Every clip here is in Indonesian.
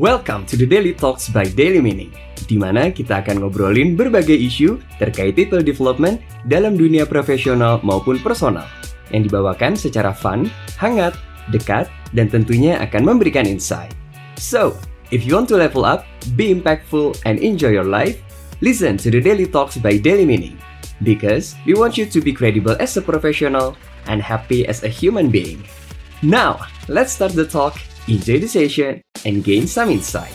Welcome to the Daily Talks by Daily Meaning, di mana kita akan ngobrolin berbagai isu terkait people development dalam dunia profesional maupun personal, yang dibawakan secara fun, hangat, dekat, dan tentunya akan memberikan insight. So, if you want to level up, be impactful, and enjoy your life, listen to the Daily Talks by Daily Meaning, because we want you to be credible as a professional and happy as a human being. Now, let's start the talk, enjoy the session, and gain some insight.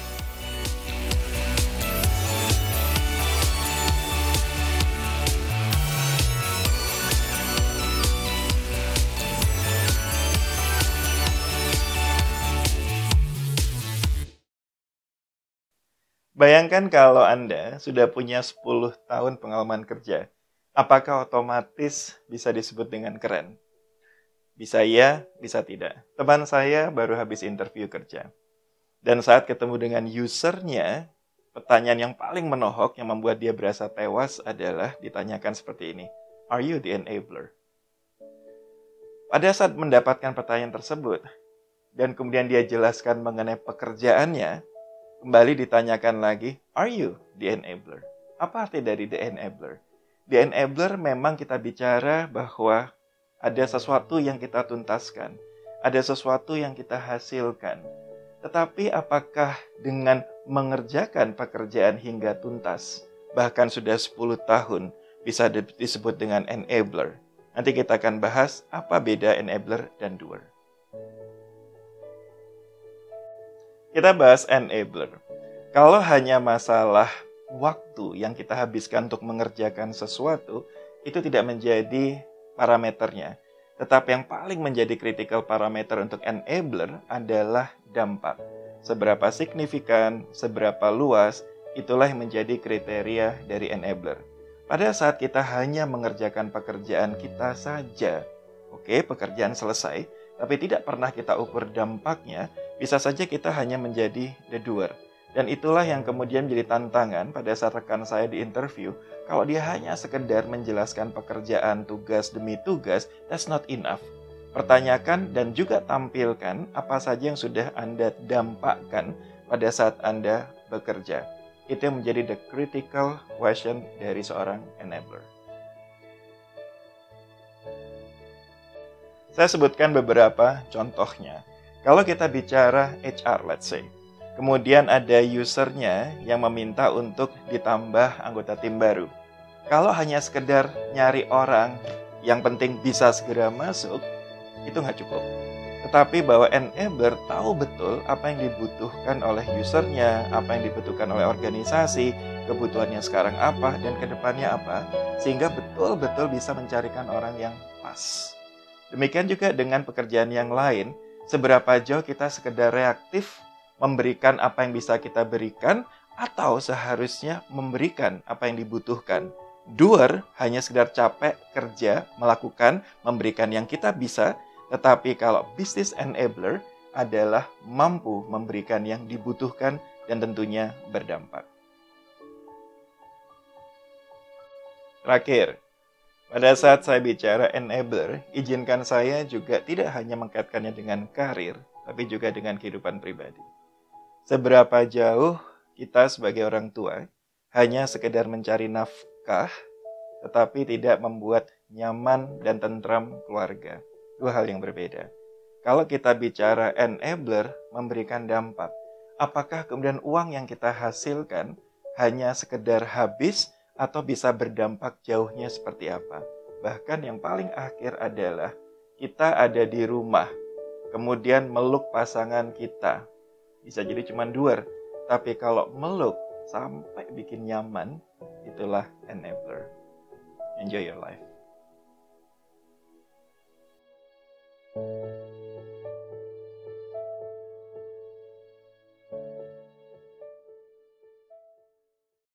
Bayangkan kalau Anda sudah punya 10 tahun pengalaman kerja, apakah otomatis bisa disebut dengan keren? Bisa iya, bisa tidak. Teman saya baru habis interview kerja. Dan saat ketemu dengan usernya, pertanyaan yang paling menohok yang membuat dia berasa tewas adalah ditanyakan seperti ini. Are you the enabler? Pada saat mendapatkan pertanyaan tersebut, dan kemudian dia jelaskan mengenai pekerjaannya, kembali ditanyakan lagi, are you the enabler? Apa arti dari the enabler? The enabler memang kita bicara bahwa ada sesuatu yang kita tuntaskan, ada sesuatu yang kita hasilkan. Tetapi apakah dengan mengerjakan pekerjaan hingga tuntas, bahkan sudah 10 tahun, bisa disebut dengan enabler? Nanti kita akan bahas apa beda enabler dan doer. Kita bahas enabler. Kalau hanya masalah waktu yang kita habiskan untuk mengerjakan sesuatu, itu tidak menjadi parameternya. Tetapi yang paling menjadi critical parameter untuk enabler adalah dampak. Seberapa signifikan, seberapa luas, itulah yang menjadi kriteria dari enabler. Pada saat kita hanya mengerjakan pekerjaan kita saja, oke, pekerjaan selesai, tapi tidak pernah kita ukur dampaknya, bisa saja kita hanya menjadi the doer. Dan itulah yang kemudian menjadi tantangan pada saat rekan saya di interview. Kalau dia hanya sekedar menjelaskan pekerjaan tugas demi tugas, that's not enough. Pertanyakan dan juga tampilkan apa saja yang sudah Anda dampakkan pada saat Anda bekerja. Itu yang menjadi the critical question dari seorang enabler. Saya sebutkan beberapa contohnya. Kalau kita bicara HR, let's say, kemudian ada usernya yang meminta untuk ditambah anggota tim baru. Kalau hanya sekedar nyari orang yang penting bisa segera masuk, itu nggak cukup. Tetapi bahwa enabler tahu betul apa yang dibutuhkan oleh usernya, apa yang dibutuhkan oleh organisasi, kebutuhannya sekarang apa, dan ke depannya apa, sehingga betul-betul bisa mencarikan orang yang pas. Demikian juga dengan pekerjaan yang lain, seberapa jauh kita sekedar reaktif memberikan apa yang bisa kita berikan atau seharusnya memberikan apa yang dibutuhkan. Doer hanya sekedar capek kerja, melakukan, memberikan yang kita bisa, tetapi kalau business enabler adalah mampu memberikan yang dibutuhkan dan tentunya berdampak. Terakhir, pada saat saya bicara enabler, izinkan saya juga tidak hanya mengkaitkannya dengan karir, tapi juga dengan kehidupan pribadi. Seberapa jauh kita sebagai orang tua hanya sekedar mencari nafkah, tetapi tidak membuat nyaman dan tentram keluarga. Dua hal yang berbeda. Kalau kita bicara enabler memberikan dampak, apakah kemudian uang yang kita hasilkan hanya sekedar habis atau bisa berdampak jauhnya seperti apa. Bahkan yang paling akhir adalah kita ada di rumah, kemudian meluk pasangan kita. Bisa jadi cuma dua, tapi kalau meluk sampai bikin nyaman, itulah enabler. Enjoy your life.